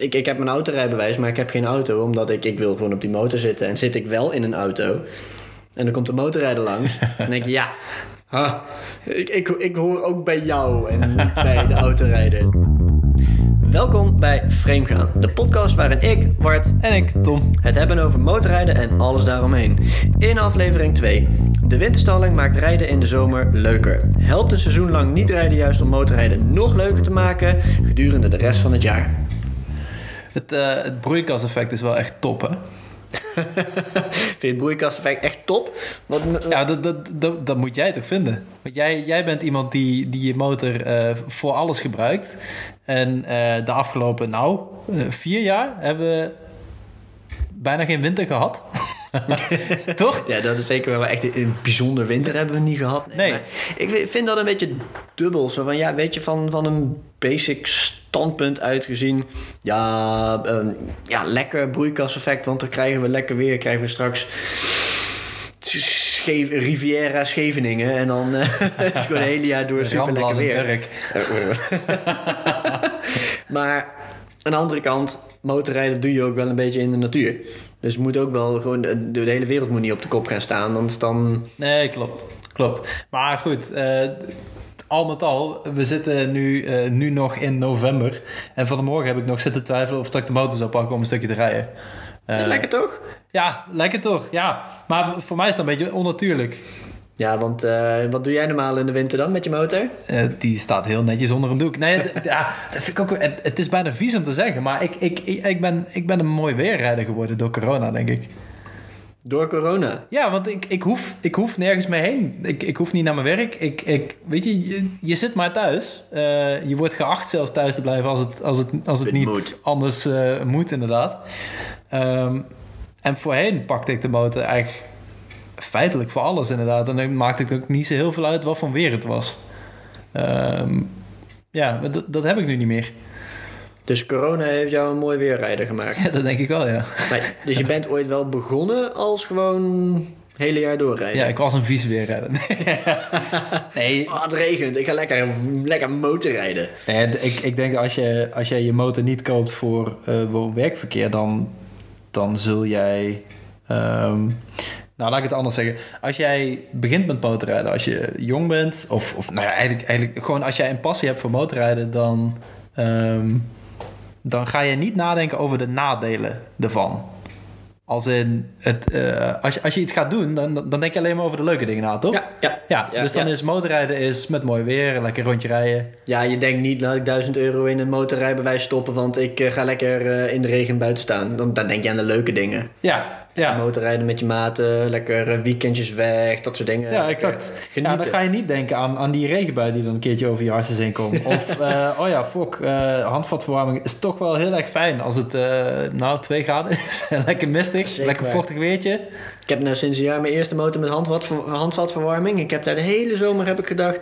ik, ik heb mijn autorijbewijs, maar ik heb geen auto. Omdat ik, ik wil gewoon op die motor zitten. En zit ik wel in een auto. En dan komt de motorrijder langs. en denk ik, ja, ik, ik, ik hoor ook bij jou en niet bij de autorijder. Welkom bij Framegaan, de podcast waarin ik, Bart En ik, Tom. het hebben over motorrijden en alles daaromheen. In aflevering 2. De winterstalling maakt rijden in de zomer leuker. Helpt een seizoen lang niet rijden juist om motorrijden nog leuker te maken gedurende de rest van het jaar. Het, eh, het broeikaseffect is wel echt top, hè? Vind je het broeikaseffect echt top? Wat, Ja, dat, dat, dat, dat moet jij toch vinden? Want jij, jij bent iemand die, die je motor eh, voor alles gebruikt. En eh, de afgelopen, nou, vier jaar hebben we bijna geen winter gehad. toch? Ja, dat is zeker wel echt een bijzonder winter hebben we niet gehad. Nee. maar ik vind dat een beetje dubbel. Zo van, ja, weet je, van, van een basic standpunt uitgezien. Ja, ehm, ja, lekker broeikaseffect, want dan krijgen we lekker weer. Krijgen we straks Scheef, Riviera Scheveningen. En dan het een hele jaar door super lekker Ramblas en weer. werk. maar aan de andere kant, motorrijden doe je ook wel een beetje in de natuur. Dus het moet ook wel gewoon, de, de hele wereld moet niet op de kop gaan staan. Anders dan Nee, klopt. Klopt. Maar goed, eh, al met al, we zitten nu, eh, nu nog in november. En vanmorgen heb ik nog zitten twijfelen of dat ik de motor zou pakken om een stukje te rijden. Eh, lekker toch? Ja, lekker toch? Ja. Maar voor mij is dat een beetje onnatuurlijk. Ja, want eh, wat doe jij normaal in de winter dan met je motor? Eh, die staat heel netjes onder een doek. Nee, ja, dat vind ik ook, het, het is bijna vies om te zeggen. Maar ik, ik, ik, ben, ik ben een mooi weerrijder geworden door corona, denk ik. Door corona. Ja, want ik, ik, hoef, ik hoef nergens mee heen. Ik, ik hoef niet naar mijn werk. Ik, ik, weet je, je, je zit maar thuis. Eh, je wordt geacht zelfs thuis te blijven als het, als het, als het Het niet moet. anders eh, moet, inderdaad. Ehm, en voorheen pakte ik de motor eigenlijk feitelijk voor alles, inderdaad. En dan maakte ik ook niet zo heel veel uit wat voor weer het was. Ehm, ja, maar dat, dat heb ik nu niet meer. Dus corona heeft jou een mooi weerrijder gemaakt. Ja, dat denk ik wel, ja. Maar, dus je bent ooit wel begonnen als gewoon het hele jaar doorrijden? Ja, ik was een vies weerrijder. nee, Oh, het regent, ik ga lekker, lekker motorrijden. Nee, ik, ik denk als je, als jij je motor niet koopt voor eh, woon-werkverkeer, dan, dan zul jij. ehm, nou, laat ik het anders zeggen. Als jij begint met motorrijden, als je jong bent, of, of nou ja, eigenlijk, eigenlijk gewoon als jij een passie hebt voor motorrijden, dan, ehm, dan ga je niet nadenken over de nadelen ervan. Als in, het, eh, als, je, als je iets gaat doen, dan, dan denk je alleen maar over de leuke dingen na, toch? Ja, ja. Ja, Ja, dus dan ja. is motorrijden is met mooi weer, een lekker rondje rijden. Ja, je denkt niet, laat ik 1000 euro in een motorrijbewijs stoppen, want ik eh, ga lekker eh, in de regen buiten staan. Dan, dan denk je aan de leuke dingen. Ja, ja. Motorrijden met je maten, lekker eh, weekendjes weg, dat soort dingen. Ja, exact. Ja, Genieten. dan ga je niet denken aan, aan die regenbui die dan een keertje over je hartjes heen komt. Of, eh, oh ja, fok, eh, handvatverwarming is toch wel heel erg fijn als het, eh, nou, 2 graden is. lekker mistig, Zeker lekker vochtig weertje. Ik heb nou sinds een jaar mijn eerste motor met handvat, handvatverwarming. Ik heb daar de hele zomer heb ik gedacht...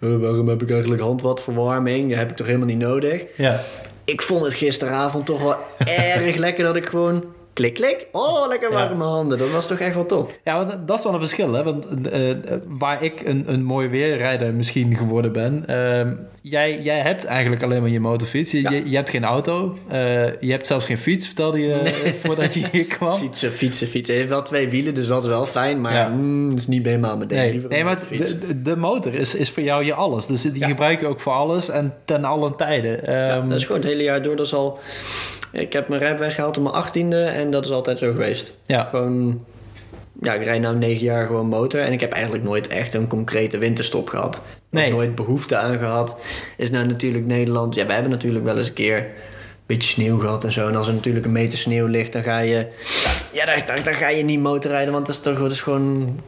"Eh, waarom heb ik eigenlijk handvatverwarming? Dat heb ik toch helemaal niet nodig? Ja. Ik vond het gisteravond toch wel erg lekker dat ik gewoon... Klik, klik. Oh, lekker Ja. warme handen. Dat was toch echt wel top. Ja, want dat is wel een verschil, hè? Want eh, waar ik een, een mooi weerrijder misschien geworden ben... ehm, jij, jij hebt eigenlijk alleen maar je motorfiets. Je, Ja. je, je hebt geen auto. eh, je hebt zelfs geen fiets, vertelde je eh, voordat je hier kwam. Fietsen, fietsen, fietsen. Het heeft wel twee wielen, dus dat is wel fijn. Maar Ja. mm, dat is niet helemaal mijn. Nee, nee maar de, de, motor is, is voor jou je alles. Dus die gebruik je ook voor alles en ten allen tijden. Ja, Ehm, dat is gewoon het hele jaar door. Dat is al... Ik heb mijn rijbewijs gehaald op mijn achttiende en dat is altijd zo geweest. ja. Gewoon... Ja, ik rijd nu negen jaar gewoon motor en ik heb eigenlijk nooit echt een concrete winterstop gehad. Nee. Nooit behoefte aan gehad. Is nou natuurlijk Nederland... Ja, wij hebben natuurlijk wel eens een keer een beetje sneeuw gehad en zo. En als er natuurlijk een meter sneeuw ligt, dan ga je... Ja, dan, dan, dan ga je niet motorrijden, want dat is toch dat is gewoon...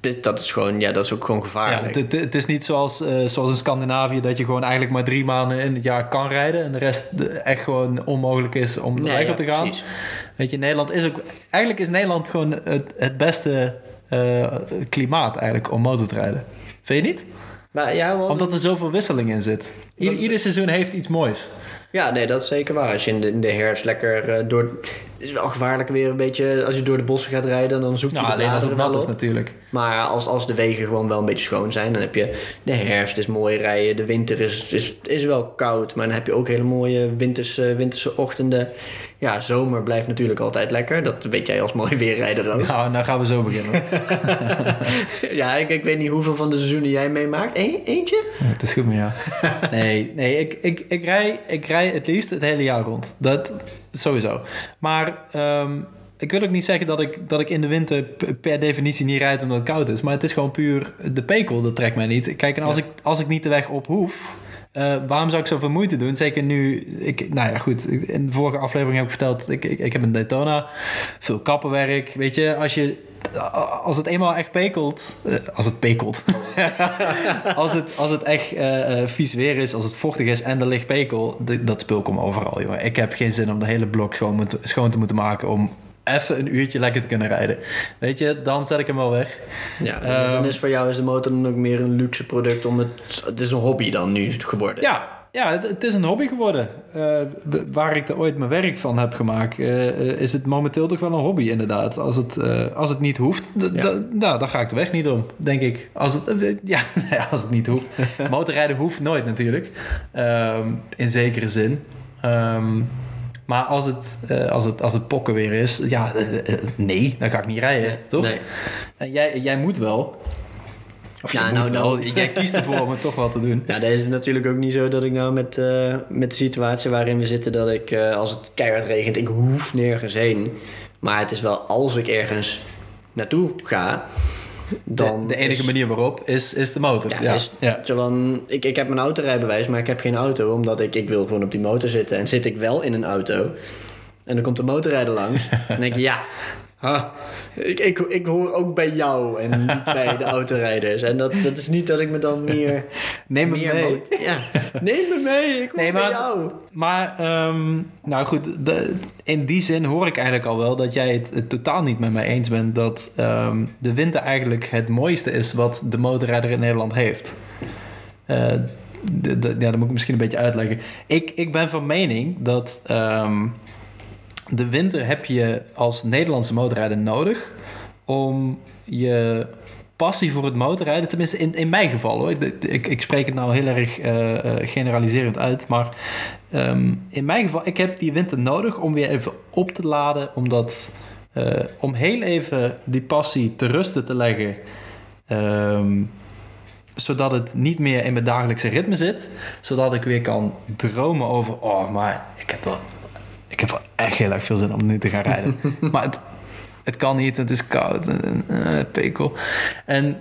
dit- Dat is gewoon, ja, dat is ook gewoon Ja, gevaarlijk. het, het- het is niet zoals, eh, zoals in Scandinavië dat je gewoon eigenlijk maar drie maanden in het jaar kan rijden. En de rest echt gewoon onmogelijk is om Nee, weg ja, op te gaan. precies. Weet je, Nederland is ook... Eigenlijk is Nederland gewoon het, het beste eh, klimaat eigenlijk om motor te rijden. Vind je niet? Maar ja, want- Omdat er zoveel wisseling in zit. Ieder, Dat is- ieder seizoen heeft iets moois. Ja, nee, dat is zeker waar. Als je in de, in de herfst lekker eh, door... is wel gevaarlijk weer een beetje... Als je door de bossen gaat rijden, dan zoekt Nou, je de alleen als het nat is natuurlijk. Maar als, als de wegen gewoon wel een beetje schoon zijn, dan heb je de herfst is mooi rijden, de winter is, is, is wel koud, maar dan heb je ook hele mooie winterse, winterse ochtenden. Ja, zomer blijft natuurlijk altijd lekker, dat weet jij als mooi weerrijder ook. Nou, nou gaan we zo beginnen. Ja, ik, ik weet niet hoeveel van de seizoenen jij meemaakt. Eentje? Ja, het is goed, maar ja. Nee, nee ik, ik, ik, rij, ik rij het liefst het hele jaar rond. Dat sowieso. Maar ehm, ik wil ook niet zeggen dat ik, dat ik in de winter per definitie niet rijd omdat het koud is. Maar het is gewoon puur de pekel, dat trekt mij niet. Kijk, en als, ik, als ik niet de weg op hoef... eh, waarom zou ik zoveel moeite doen? Zeker nu, ik, nou ja, goed. In de vorige aflevering heb ik verteld, ik, ik, ik heb een Daytona, veel kappenwerk. Weet je, als je, als het eenmaal echt pekelt, eh, als het pekelt, als, het, als het echt eh, eh, vies weer is, als het vochtig is en er ligt pekel, dat spul komt overal, jongen. Ik heb geen zin om de hele blok schoon, schoon te moeten maken om even een uurtje lekker te kunnen rijden. Weet je, dan zet ik hem wel weg. Ja, Ehm. dan is voor jou is de motor dan ook meer een luxe product om het... Het is een hobby dan nu geworden. Ja, ja het, het is een hobby geworden. Eh, waar ik er ooit mijn werk van heb gemaakt, eh, eh, is het momenteel toch wel een hobby, inderdaad. Als het, als het niet hoeft, Ja. nou, dan ga ik de weg niet om, denk ik. Als het, ja, als het niet hoeft. Motorrijden hoeft nooit natuurlijk, Ehm, in zekere zin. Ehm, maar als het, als, het, als het pokken weer is, ja, nee, dan ga ik niet rijden, Nee, toch? nee. En jij, jij moet wel. Of Ja, nou, moet nou. wel. Jij kiest ervoor om het toch wel te doen. Nou, dat is natuurlijk ook niet zo dat ik nou met, eh, met de situatie waarin we zitten... dat ik eh, als het keihard regent, ik hoef nergens heen. Maar het is wel als ik ergens naartoe ga... Dan de, de enige is- manier waarop is, is de motor. Ja, Ja, is ja. van, ik, ik heb mijn autorijbewijs, maar ik heb geen auto. Omdat ik, ik wil gewoon op die motor zitten. En zit ik wel in een auto. En dan komt de motorrijder langs. en dan denk ik, ja, ha, ik, ik, ik hoor ook bij jou. En niet bij de autorijders. En dat, dat is niet dat ik me dan meer... Neem me meer mee. Ja, neem me mee. Ik hoor Nee, bij maar- jou. Maar, ehm, nou goed, de- in die zin hoor ik eigenlijk al wel dat jij het, het totaal niet met mij eens bent dat ehm, de winter eigenlijk het mooiste is wat de motorrijder in Nederland heeft. Eh, ja, dat moet ik misschien een beetje uitleggen. Ik, ik ben van mening dat ehm, de winter heb je als Nederlandse motorrijder nodig om je passie voor het motorrijden, tenminste in, in mijn geval hoor. Ik, ik, spreek het nou heel erg eh, eh, generaliserend uit, maar ehm, in mijn geval, ik heb die winter nodig om weer even op te laden, omdat, eh, om heel even die passie te rusten te leggen. Ehm, zodat het niet meer in mijn dagelijkse ritme zit. Zodat ik weer kan dromen over... Oh, maar ik heb wel, ik heb wel echt heel erg veel zin om nu te gaan rijden. maar het, het kan niet, het is koud. en, eh, pekel. En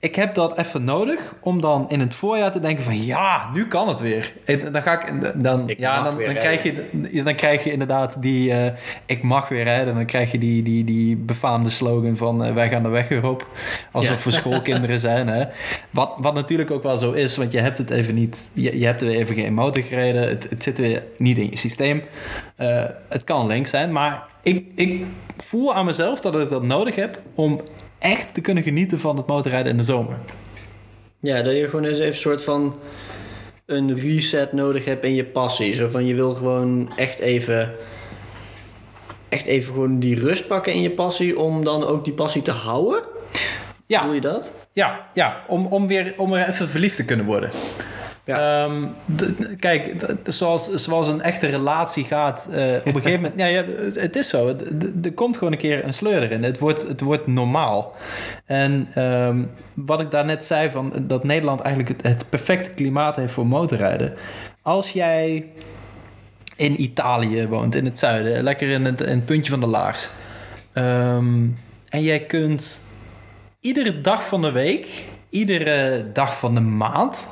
ik heb dat even nodig om dan in het voorjaar te denken van... Ja, nu kan het weer. Dan ga ik... Dan, Ik ja, dan, dan, krijg je, dan krijg je inderdaad die... eh, ik mag weer rijden. Dan krijg je die, die, die befaamde slogan van... eh, wij gaan de weg weer op. Alsof Ja. we schoolkinderen zijn. Hè? Wat, wat natuurlijk ook wel zo is. Want je hebt het even niet... Je, je hebt er even geen motor gereden. Het, het zit weer niet in je systeem. Eh, het kan links zijn. Maar ik, ik voel aan mezelf dat ik dat nodig heb... om echt te kunnen genieten van het motorrijden in de zomer. Ja, dat je gewoon eens even een soort van een reset nodig hebt in je passie. Zo van je wil gewoon echt even. Echt even gewoon die rust pakken in je passie om dan ook die passie te houden. Ja, Voel je dat? ja, ja om, om, weer, om weer even verliefd te kunnen worden. Ehm, kijk, zoals, zoals een echte relatie gaat, eh, op een gegeven moment... Ja, het, is zo. Er komt gewoon een keer een sleur erin. Het wordt, het wordt normaal. En ehm, wat ik daarnet zei, van, dat Nederland eigenlijk het, het perfecte klimaat heeft voor motorrijden. Als jij in Italië woont, in het zuiden, lekker in het, in het puntje van de laars... ehm, en jij kunt iedere dag van de week, iedere dag van de maand,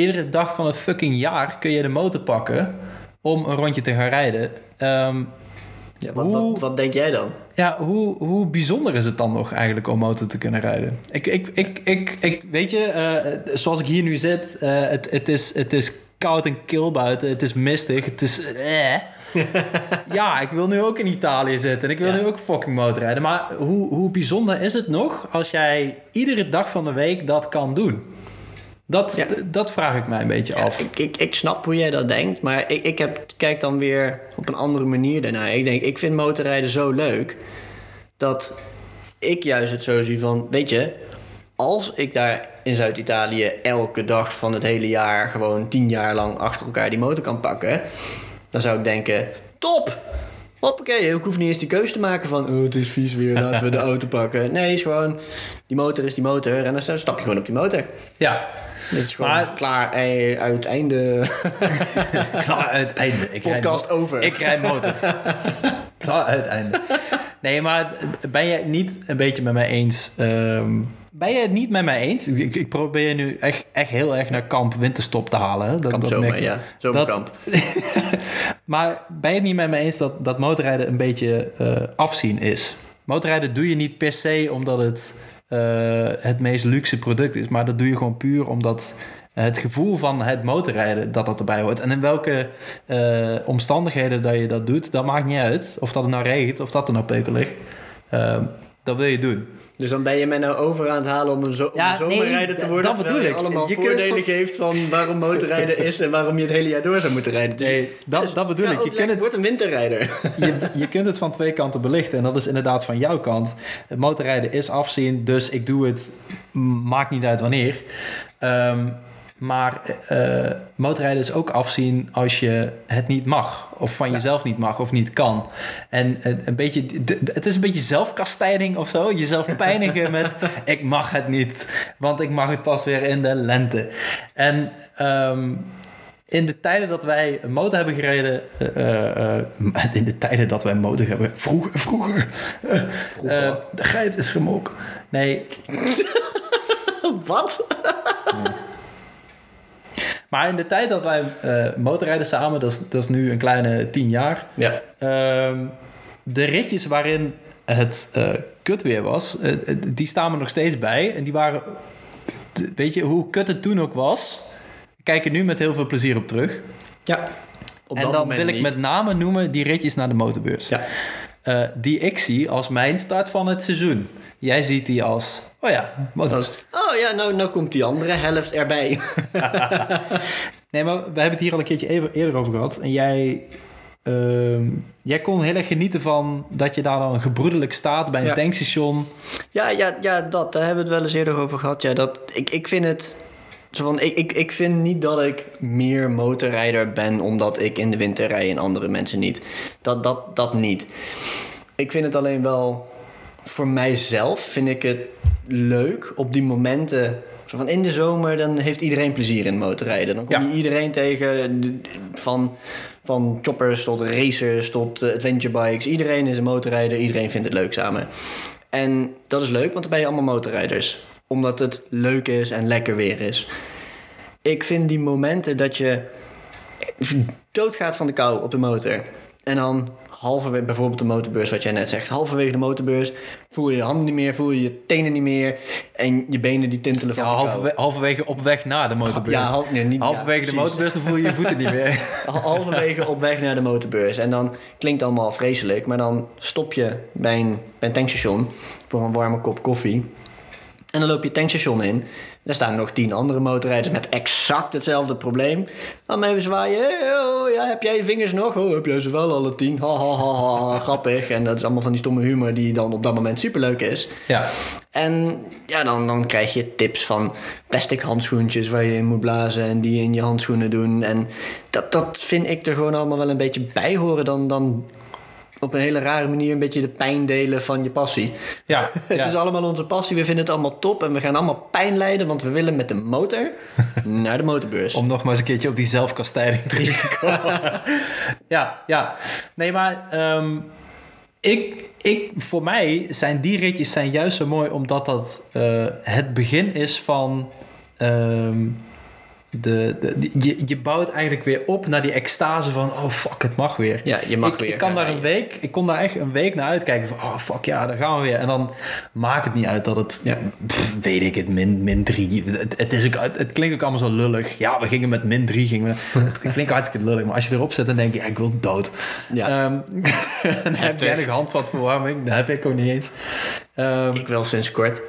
iedere dag van het fucking jaar kun je de motor pakken om een rondje te gaan rijden. Ehm, Ja, wat, Hoe- wat, wat denk jij dan? ja, hoe, hoe bijzonder is het dan nog eigenlijk om motor te kunnen rijden? Ik, ik, ik, ik, ik weet je, eh, zoals ik hier nu zit, eh, het, het, is, het is koud en kil buiten, het is mistig, het is... eh. ja, ik wil nu ook in Italië zitten en ik wil Ja. nu ook fucking motorrijden. Maar hoe, hoe bijzonder is het nog als jij iedere dag van de week dat kan doen? Dat, Ja. dat vraag ik mij een beetje af. Ik, ik, ik snap hoe jij dat denkt, maar ik, ik heb, kijk dan weer op een andere manier daarnaar. Ik denk, ik vind motorrijden zo leuk dat ik juist het zo zie van, weet je, als ik daar in Zuid-Italië elke dag van het hele jaar gewoon tien jaar lang achter elkaar die motor kan pakken, dan zou ik denken, top! Hoppakee, ik hoef niet eens die keuze te maken van... Oh, het is vies weer, laten we de auto pakken. Nee, is gewoon... Die motor is die motor en dan stap je gewoon op die motor. Ja, Dit is gewoon Maar- klaar, ei, uit einde klaar uiteinde. Ik podcast over. Ik rijd motor. klaar uiteinde. Nee, maar ben je niet een beetje met mij eens? ehm, ben je het niet met mij eens? Ik, ik probeer nu echt, echt heel erg naar kamp winterstop te halen. hè. Dat, Kamp dat zomer, ik. ja. Zomerkamp. maar ben je het niet met me eens dat, dat motorrijden een beetje eh, afzien is? Motorrijden doe je niet per se omdat het eh, het meest luxe product is, maar dat doe je gewoon puur omdat het gevoel van het motorrijden dat dat erbij hoort. En in welke eh, omstandigheden dat je dat doet, dat maakt niet uit. Of dat het nou regent of dat er nou pekel ligt. Dat wil je doen. Dus dan ben je mij nou over aan het halen om een, zo om Ja, een zomerrijder nee, te worden. dat bedoel je ik. allemaal Je kunt het voordelen gewoon- geeft van waarom motorrijden is en waarom je het hele jaar door zou moeten rijden. Dus, Nee, dat, dat bedoel ja, ik. Je kunt het wordt een winterrijder. je, je kunt het van twee kanten belichten. En dat is inderdaad van jouw kant. Het motorrijden is afzien, dus ik doe het. Maakt niet uit wanneer. Ehm, maar eh, motorrijden is ook afzien als je het niet mag. Of van jezelf niet mag of niet kan. En een, een beetje, het is een beetje zelfkastijding of zo. Jezelf pijnigen met ik mag het niet. Want ik mag het pas weer in de lente. En ehm, in de tijden dat wij motor hebben gereden, eh, eh, eh, in de tijden dat wij motor hebben, vroeger, vroeger, eh, eh, de geit is gemok. Nee, Wat? Maar in de tijd dat wij eh motorrijden samen, dat is, dat is nu een kleine tien jaar, Ja. ehm, de ritjes waarin het eh kut weer was, eh, die staan er nog steeds bij. En die waren, weet je, hoe kut het toen ook was, ik kijk er nu met heel veel plezier op terug. Ja. Op en dat dan wil ik niet. met name noemen die ritjes naar de motorbeurs. Ja. Die ik zie als mijn start van het seizoen. Jij ziet die als, oh ja, wat- oh ja, nou, nou komt die andere helft erbij. Nee, maar we hebben het hier al een keertje even eerder over gehad. En jij, ehm, jij kon heel erg genieten van dat je daar dan gebroedelijk staat bij een Ja. tankstation. Ja, ja, ja, dat. Daar hebben we het wel eens eerder over gehad. Ja, dat, ik, ik vind het... Zo van, ik, ik, ik vind niet dat ik meer motorrijder ben omdat ik in de winter rij en andere mensen niet. Dat, dat, dat niet. Ik vind het alleen wel... Voor mijzelf vind ik het leuk op die momenten... Zo van in de zomer, dan heeft iedereen plezier in motorrijden. Dan kom Ja. je iedereen tegen, van, van choppers tot racers tot eh, adventure bikes. Iedereen is een motorrijder, iedereen vindt het leuk samen. En dat is leuk, want dan ben je allemaal motorrijders. Omdat het leuk is en lekker weer is. Ik vind die momenten dat je doodgaat van de kou op de motor. En dan halverwege, bijvoorbeeld de motorbeurs, wat jij net zegt. Halverwege de motorbeurs voel je je handen niet meer, voel je je tenen niet meer. En je benen die tintelen van Ja, halverwege, halverwege op weg naar de motorbeurs. Ja, hal- nee, niet- halverwege ja, de motorbeurs, dan voel je je voeten niet meer. Hal- halverwege op weg naar de motorbeurs. En dan klinkt allemaal vreselijk. Maar dan stop je bij een, bij een tankstation voor een warme kop koffie. En dan loop je het tankstation in. Daar staan nog tien andere motorrijders met exact hetzelfde probleem. Dan even zwaaien. Oh, ja, heb jij je vingers nog? Oh, heb jij ze wel alle tien? Ha, ha, ha, ha, grappig. En dat is allemaal van die stomme humor die dan op dat moment superleuk is. Ja, En ja, dan, dan krijg je tips van plastic handschoentjes waar je in moet blazen en die in je handschoenen doen. En dat, dat vind ik er gewoon allemaal wel een beetje bij horen. Dan, dan op een hele rare manier een beetje de pijn delen van je passie. ja, Het ja. is allemaal onze passie, we vinden het allemaal top en we gaan allemaal pijn lijden, want we willen met de motor naar de motorbeurs. Om nog maar eens een keertje op die zelfkastijding terug te komen. ja, ja. Nee, maar ehm, ik, ik, voor mij zijn die ritjes zijn juist zo mooi omdat dat eh, het begin is van... ehm, de, je, je bouwt eigenlijk weer op naar die extase van... oh fuck, het mag weer. Ja, je mag ik, weer Ik kan daar een week... Ik kon daar echt een week naar uitkijken van... oh fuck, ja, daar gaan we weer. En dan maakt het niet uit dat het... Ja. pff, weet ik het, min, min drie. Het, het, is ook, het, het klinkt ook allemaal zo lullig. Ja, we gingen met min drie. Gingen we, het klinkt hartstikke lullig. Maar als je erop zet, dan denk je... Ja, ik wil dood. Ja. Dan heb jij nog handvatverwarming. Dat heb ik ook niet eens. Ehm, Ik wel sinds kort.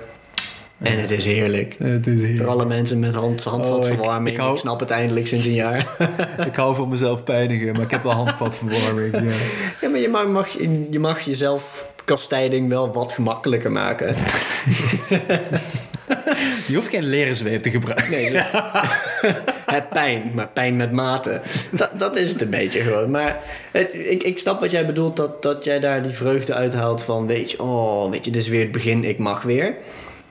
En het is heerlijk. Het is hier. Voor alle mensen met hand, handvatverwarming. Oh, ik- ik, snap het eindelijk sinds een jaar. Ik hou van mezelf pijnigen, maar ik heb wel handvatverwarming. Ja. ja, maar je mag, mag, je mag jezelf kastijding wel wat gemakkelijker maken. Je hoeft geen leren zweep te gebruiken. Nee, het pijn, maar pijn met mate. Dat, dat is het een beetje gewoon. Maar het, ik, ik snap wat jij bedoelt, dat, dat jij daar die vreugde uithaalt van... Weet je, oh, weet je, dit is weer het begin, ik mag weer.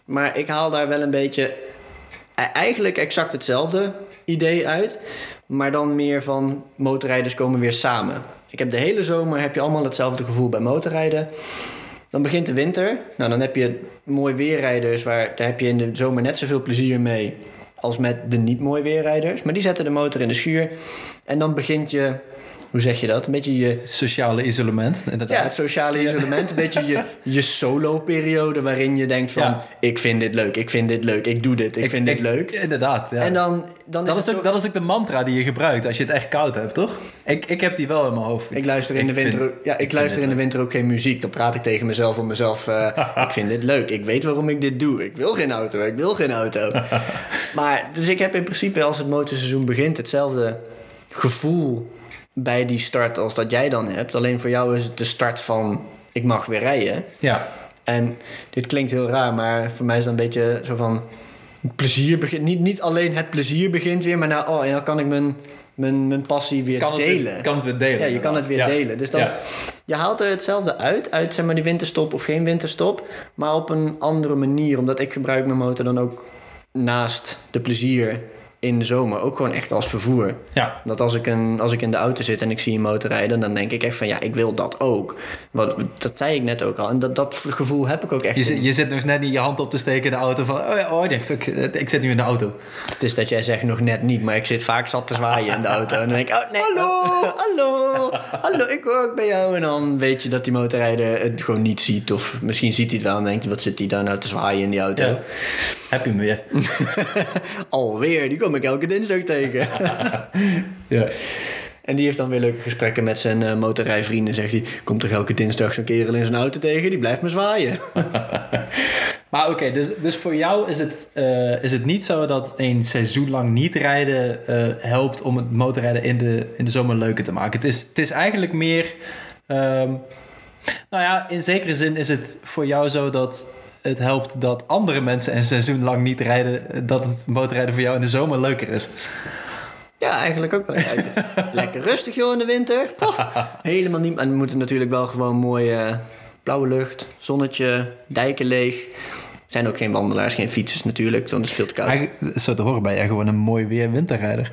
Maar ik haal daar wel een beetje... e- Eigenlijk exact hetzelfde idee uit. Maar dan meer van motorrijders komen weer samen. Ik heb de hele zomer heb je allemaal hetzelfde gevoel bij motorrijden. Dan begint de winter. Nou, dan heb je mooi weerrijders. Waar, daar heb je in de zomer net zoveel plezier mee als met de niet mooi weerrijders. Maar die zetten de motor in de schuur. En dan begint je, hoe zeg je dat? Een beetje je, Sociale isolement, ja, inderdaad. het sociale isolement. Een beetje je, je solo-periode waarin je denkt van... Ja. Ik vind dit leuk, ik vind dit leuk, ik doe dit, ik, vind dit leuk. Inderdaad, ja. En dan, dan is dat, is ook, toch- dat is ook de mantra die je gebruikt als je het echt koud hebt, toch? Ik, ik heb die wel in mijn hoofd. Ik luister in de winter, ook- ja, ik luister in de winter ook geen muziek. Dan praat ik tegen mezelf om mezelf. eh, ik vind dit leuk. Ik weet waarom ik dit doe. Ik wil geen auto. Ik wil geen auto. maar dus ik heb in principe als het motorseizoen begint hetzelfde gevoel bij die start als dat jij dan hebt. Alleen voor jou is het de start van ik mag weer rijden. Ja, En dit klinkt heel raar, maar voor mij is dat een beetje zo van plezier begint. Niet, niet alleen het plezier begint weer, maar nou, oh, en dan kan ik mijn, mijn, mijn passie weer kan het, delen. weer- kan het weer delen. Ja, je kan het weer Ja. delen. Dus dan, Ja. je haalt er hetzelfde uit, uit zeg maar die winterstop of geen winterstop, maar op een andere manier. Omdat ik gebruik mijn motor dan ook naast de plezier in de zomer ook gewoon echt als vervoer. Ja. Dat als ik, een, als ik in de auto zit en ik zie een motor rijden, dan denk ik echt van ja, ik wil dat ook. Wat, dat zei ik net ook al. En dat, dat gevoel heb ik ook echt. Je, in- zit- je zit nog net niet je hand op te steken in de auto van... Oh, ja, oh nee, fuck, ik zit nu in de auto. Het is dat jij zegt nog net niet, maar ik zit vaak zat te zwaaien in de auto. En dan denk ik, oh nee, hallo, hallo, hallo, ik hoor ook bij jou. En dan weet je dat die motorrijder het gewoon niet ziet. Of misschien ziet hij het wel en denkt, wat zit hij daar nou te zwaaien in die auto? Ja. Heb je hem weer. Alweer, die kom ik elke dinsdag tegen. Ja. En die heeft dan weer leuke gesprekken met zijn eh, motorrijvrienden. Zegt hij, komt toch elke dinsdag zo'n kerel in zijn auto tegen? Die blijft me zwaaien. Maar oké, dus, dus voor jou is het, eh, is het niet zo dat een seizoen lang niet rijden eh, helpt om het motorrijden in de, in de zomer leuker te maken. Het is, het is eigenlijk meer. ehm, nou ja, in zekere zin is het voor jou zo dat het helpt dat andere mensen een seizoen lang niet rijden, dat het motorrijden voor jou in de zomer leuker is. Ja, eigenlijk ook wel. Lekker rustig joh in de winter. Helemaal niet. En we moeten natuurlijk wel gewoon mooi eh, blauwe lucht, zonnetje, dijken leeg. Er zijn ook geen wandelaars, geen fietsers natuurlijk, want het is veel te koud. Eigenlijk, zo te horen ben jij gewoon een mooi weer winterrijder.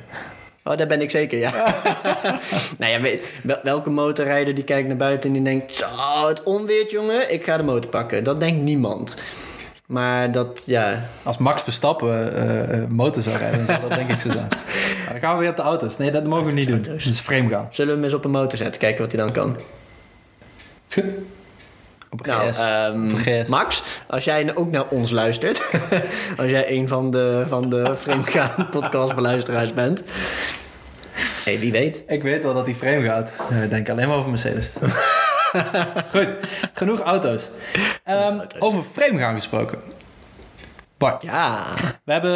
Oh, daar ben ik zeker, ja. nou ja, weet- welke motorrijder die kijkt naar buiten en die denkt... Zo, het onweert, jongen, ik ga de motor pakken. Dat denkt niemand. Maar dat, ja... Als Max Verstappen eh, eh, motor zou rijden, dan zou dat denk ik zo zijn. Maar dan gaan we weer op de auto's. Nee, dat mogen we niet doen. Is frame gaan. Zullen we hem eens op een motor zetten, kijken wat hij dan kan? Is goed. Op Nou, ehm. Max, als jij ook naar ons luistert... als jij een van de, van de Framegaan podcastbeluisteraars bent... hey, wie weet. Ik weet wel dat die frame gaat. Eh, Ik denk alleen maar over Mercedes. Goed, genoeg auto's. Ehm, over frame gaan gesproken. Bart, Ja, we hebben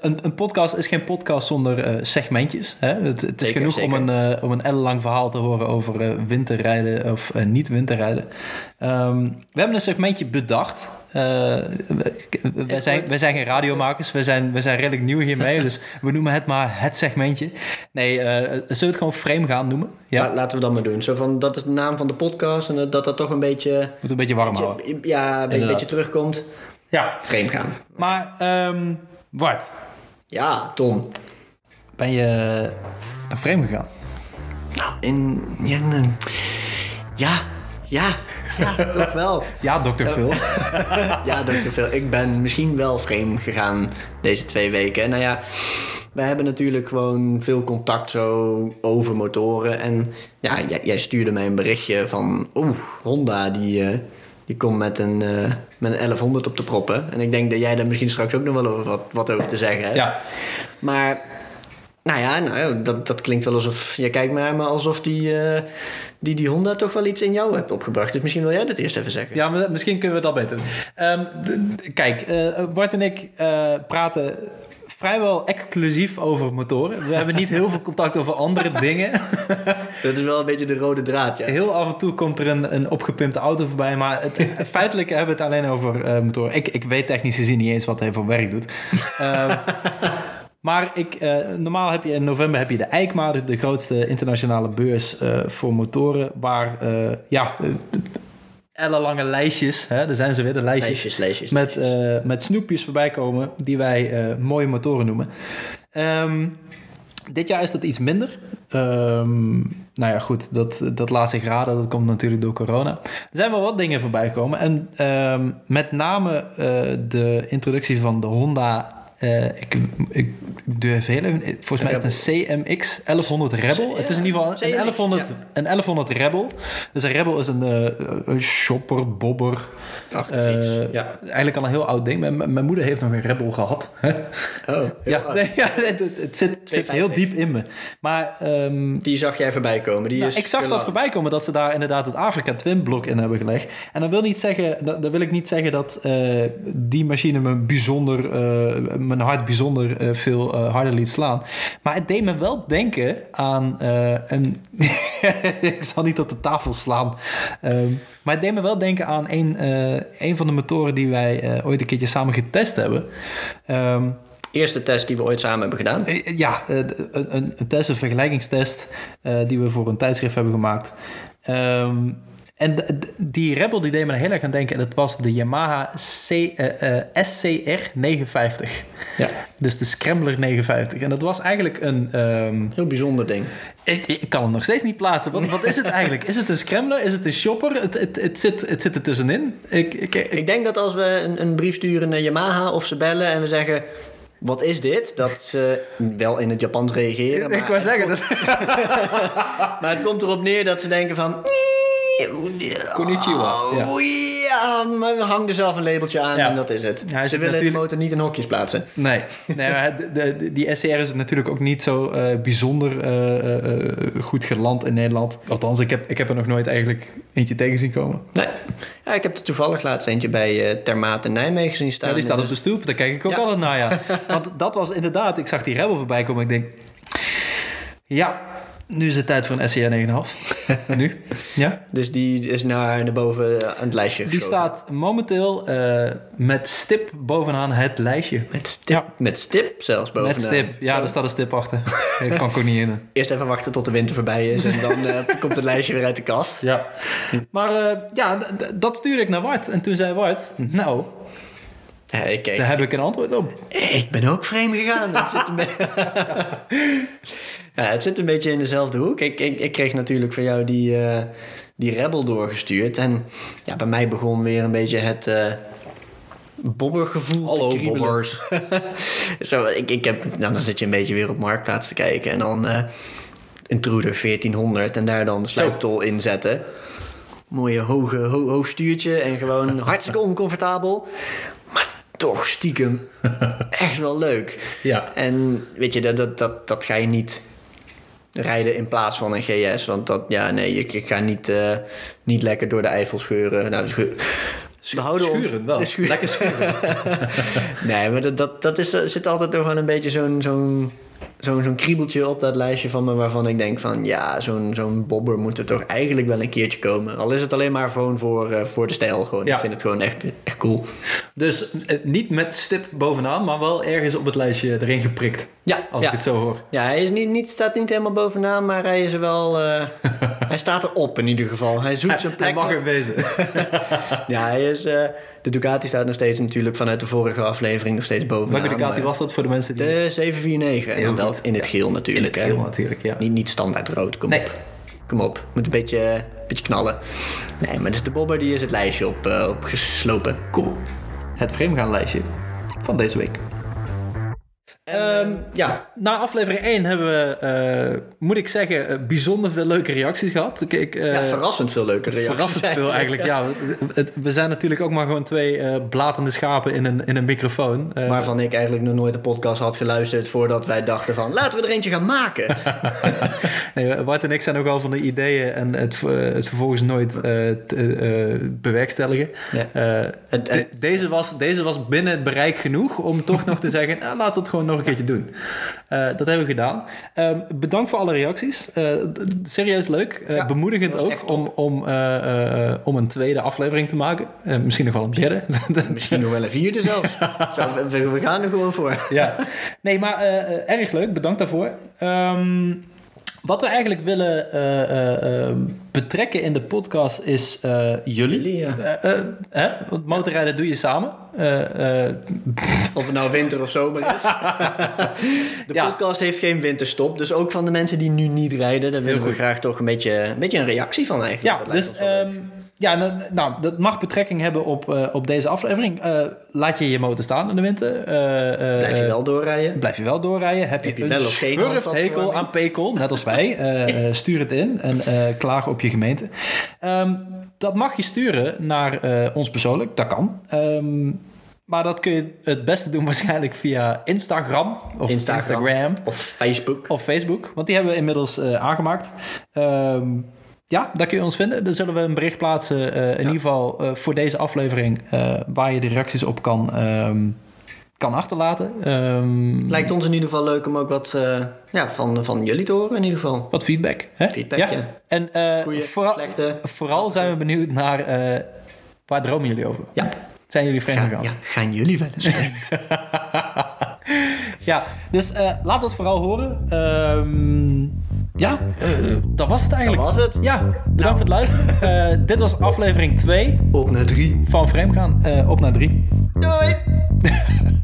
een, een podcast is geen podcast zonder eh, segmentjes. Hè? Het, het is Zeker, genoeg om een, eh, om een ellenlang verhaal te horen over eh, winterrijden of niet winterrijden. Ehm, we hebben een segmentje bedacht. We- wij, zijn, wij zijn geen radiomakers, we zijn, we zijn redelijk nieuw hiermee, dus we noemen het maar het segmentje. Nee, zullen we het gewoon frame gaan noemen? Ja, La- laten we dat maar doen. Zo van, dat is de naam van de podcast en dat dat, toch een beetje... moet een beetje warm houden. Ja, een beetje, beetje terugkomt. Ja, Frame gaan. maar ehm Bart, Ja, Tom. ben je naar frame gegaan? Nou, in... Ja, ja, ja, ja, toch wel. Ja, dokter Phil. Ja, Dr. Phil. Ik ben misschien wel vreemd gegaan deze twee weken. Nou ja, wij hebben natuurlijk gewoon veel contact zo over motoren. En ja, jij, jij stuurde mij een berichtje van... Oeh, Honda die, eh, die komt met een, eh, met een 1100 op de proppen. En ik denk dat jij daar misschien straks ook nog wel over wat, wat over te zeggen hebt. Ja, Maar Nou ja, nou, dat, dat klinkt wel alsof... Je kijkt naar me alsof die, eh, die, die Honda toch wel iets in jou hebt opgebracht. Dus misschien wil jij dat eerst even zeggen. Ja, maar misschien kunnen we dat beter d- kijk, eh, Bart en ik eh, praten vrijwel exclusief over motoren. We hebben niet heel veel contact over andere dingen. Dat is wel een beetje de rode draad, ja. Heel af en toe komt er een, een opgepimpte auto voorbij. Maar het, feitelijk hebben we het alleen over eh, motoren. Ik, ik weet technisch gezien niet eens wat hij voor werk doet. Ehm, maar ik, eh, normaal heb je in november heb je de EICMA, de, grootste internationale beurs eh, voor motoren. Waar ja, ellenlange lijstjes, hè, daar zijn ze weer, de lijstjes. Lijstjes, lijstjes. met, lijstjes. eh, met snoepjes voorbij komen die wij eh, mooie motoren noemen. Ehm, dit jaar is dat iets minder. Ehm, nou ja, goed, dat, dat laat zich raden. Dat komt natuurlijk door corona. Er zijn wel wat dingen voorbij gekomen. En ehm, met name eh, de introductie van de Honda... eh, ik, ik durf heel even... Volgens mij is het een CMX 1100 Rebel. het is in ieder geval een CMX, 1100, ja. een 1100 Rebel. Dus een Rebel is een, eh, een shopper, bobber... Eh, ja. Eigenlijk al een heel oud ding. Mijn, mijn moeder heeft nog een Rebel gehad. Oh, ja, nee, ja het, zit, het zit heel 250. diep in me. Maar ehm, Die zag jij voorbij komen. Die nou, is ik zag dat voorbij komen dat ze daar inderdaad het Afrika Twin blok in hebben gelegd. En dan wil, niet zeggen, dan, dan wil ik niet zeggen dat die machine me bijzonder, mijn hart bijzonder eh, veel eh, harder liet slaan. Maar het deed me wel denken aan eh, een. ik zal niet op de tafel slaan. Ehm, maar het deed me wel denken aan een, een van de motoren die wij ooit een keertje samen getest hebben. Ehm, Eerste test die we ooit samen hebben gedaan. Ja, een, een, test, een vergelijkingstest die we voor een tijdschrift hebben gemaakt. Ehm, en die Rebel die deed me heel erg aan denken. En dat was de Yamaha C, eh, eh, SCR 950. Ja. Dus de Scrambler 950. En dat was eigenlijk een... ehm, Heel bijzonder ding. ik, ik kan hem nog steeds niet plaatsen. Wat, wat is het eigenlijk? Is het een Scrambler? Is het een shopper? Het, het, het, zit, het zit er tussenin. Ik, ik, ik- Ik denk dat als we een, een brief sturen naar Yamaha of ze bellen en we zeggen... Wat is dit? Dat ze wel in het Japans reageren. Maar, ik wou zeggen dat... maar het komt erop neer dat ze denken van... Konnichiwa. Oh, ja, hangen er zelf een labeltje aan Ja. en dat is het. Ja, ze willen natuurlijk- die motor niet in hokjes plaatsen. Nee, nee maar de, de- die SCR is natuurlijk ook niet zo eh, bijzonder eh, eh, goed geland in Nederland. Althans, ik heb, ik heb er nog nooit eigenlijk eentje tegen zien komen. Nee. Ja, ik heb er toevallig laatst eentje bij Termaat in Nijmegen zien staan. Ja, die staat Dus- op de stoep, daar kijk ik ook altijd naar, ja. Want dat was inderdaad, ik zag die Rebel voorbij komen en ik denk... Ja, nu is het tijd voor een SCR 9,5. nu, ja. Dus die is naar, naar boven aan het lijstje Die geschoven. staat momenteel eh, met stip bovenaan het lijstje. Met stip, Ja. met stip zelfs bovenaan. Met stip, ja, Zo. daar staat een stip achter. Daar kan ik ook niet in. Eerst even wachten tot de winter voorbij is en dan eh, komt het lijstje weer uit de kast. Ja. Maar eh, ja, dat stuurde ik naar Wart. En toen zei Wart, nou, Ja, ik, ik, daar heb ik een antwoord op. ik ben ook vreemd gegaan. Het zit, ja, het zit een beetje in dezelfde hoek. Ik, ik, ik kreeg natuurlijk van jou die, eh, die Rebel doorgestuurd. En ja, bij mij begon weer een beetje het eh bobbergevoel te kriebelen. Zo, ik, ik heb, nou, dan zit je een beetje weer op Marktplaats te kijken. En dan eh Intruder 1400 en daar dan de sluiptol in zetten. Mooie hoge, ho- hoog stuurtje en gewoon hartstikke oncomfortabel. Maar toch stiekem echt wel leuk. Ja. En weet je, dat, dat, dat, dat ga je niet rijden in plaats van een GS. Want dat, ja, nee, ik, ik ga niet, eh, niet lekker door de Eifel scheuren. Nou, scheur, we houden ons- Schuren wel. Schuren. Lekker schuren. Nee, maar dat, dat, dat is, zit altijd toch wel een beetje zo'n zo'n zo'n zo'n kriebeltje op dat lijstje van me... waarvan ik denk van... ja, zo'n zo'n bobber moet er toch eigenlijk wel een keertje komen. Al is het alleen maar gewoon voor, eh, voor de stijl. Gewoon. Ja. Ik vind het gewoon echt, echt cool. Dus eh, niet met stip bovenaan, maar wel ergens op het lijstje erin geprikt. Ja, Als ja. ik het zo hoor. Ja, hij is niet, niet, staat niet helemaal bovenaan, maar hij is er wel... eh, hij staat erop in ieder geval. Hij zoekt zijn plek. Hij mag er wezen. Ja, hij is... de Ducati staat nog steeds natuurlijk vanuit de vorige aflevering nog steeds bovenaan. Welke Ducati was dat voor de mensen die... De 749. En wel in het geel in natuurlijk. het hè. geel natuurlijk, ja. Niet, niet standaard rood, kom Nee. op. Kom op, moet een beetje, beetje knallen. Nee, maar dus de bobber die is het lijstje op, eh, opgeslopen. Cool. Het vreemdgaan lijstje van deze week. En, Ehm, ehm, ja, Na aflevering 1 hebben we, eh, moet ik zeggen, eh, bijzonder veel leuke reacties gehad. Ik, ik, eh, ja, verrassend veel leuke reacties. verrassend veel eigenlijk, ja. Het- het- we zijn natuurlijk ook maar gewoon twee eh blatende schapen in een, in een microfoon. Waarvan ik eigenlijk nog nooit een podcast had geluisterd voordat wij dachten van laten we er eentje gaan maken. nee, Bart en ik zijn ook al van de ideeën en het, het vervolgens nooit te- bewerkstelligen. Ja. Deze, was, deze was binnen het bereik genoeg om toch nog te zeggen, nou, laten we het gewoon nog een keertje doen. Eh, dat hebben we gedaan. Ehm, bedankt voor alle reacties. Eh, serieus leuk. Eh, Ja, bemoedigend ook om, om, om een tweede aflevering te maken. Misschien nog wel een derde. Misschien nog wel een vierde zelfs. Zo, we, we gaan er gewoon voor. ja. Nee, maar erg leuk. Bedankt daarvoor. Ehm, wat we eigenlijk willen eh, eh, eh, betrekken in de podcast is jullie. Jullie, ja. Hè? Want motorrijden doe je samen. Of het nou winter of zomer is. De Ja. podcast heeft geen winterstop. Dus ook van de mensen die nu niet rijden, daar willen we graag toch een beetje, een beetje een reactie van eigenlijk. ja, dus ja, nou, nou, dat mag betrekking hebben op, eh, op deze aflevering. Eh, laat je je motor staan in de winter. Eh, Blijf je wel doorrijden? Blijf je wel doorrijden? Heb je, Heb je een schurfthekel aan pekel, net als wij? stuur het in en klaag op je gemeente. Ehm, dat mag je sturen naar ons persoonlijk, dat kan. Ehm, maar dat kun je het beste doen waarschijnlijk via Instagram of Instagram. Instagram Of Facebook? of Facebook, want die hebben we inmiddels aangemaakt. Ehm, ja, daar kun je ons vinden. Dan zullen we een bericht plaatsen, eh, in ieder geval eh, voor deze aflevering, eh, waar je de reacties op kan, ehm, kan achterlaten. Ehm, Lijkt ons in ieder geval leuk om ook wat ja, van, van jullie te horen in ieder geval. wat feedback. Hè? Feedback, ja. En Goeie, vooral, slechte. vooral zijn we benieuwd naar eh, waar dromen jullie over? Ja. Zijn jullie vreemd Gaan, gegaan? ja, gaan jullie wel eens? Ja, dus laat dat vooral horen. Ehm, ja, uh, dat was het eigenlijk. Dat was het. Ja, bedankt nou. voor het luisteren. Uh, dit was aflevering 2. Op naar 3. Van Frame gaan. Eh, op naar 3. Doei!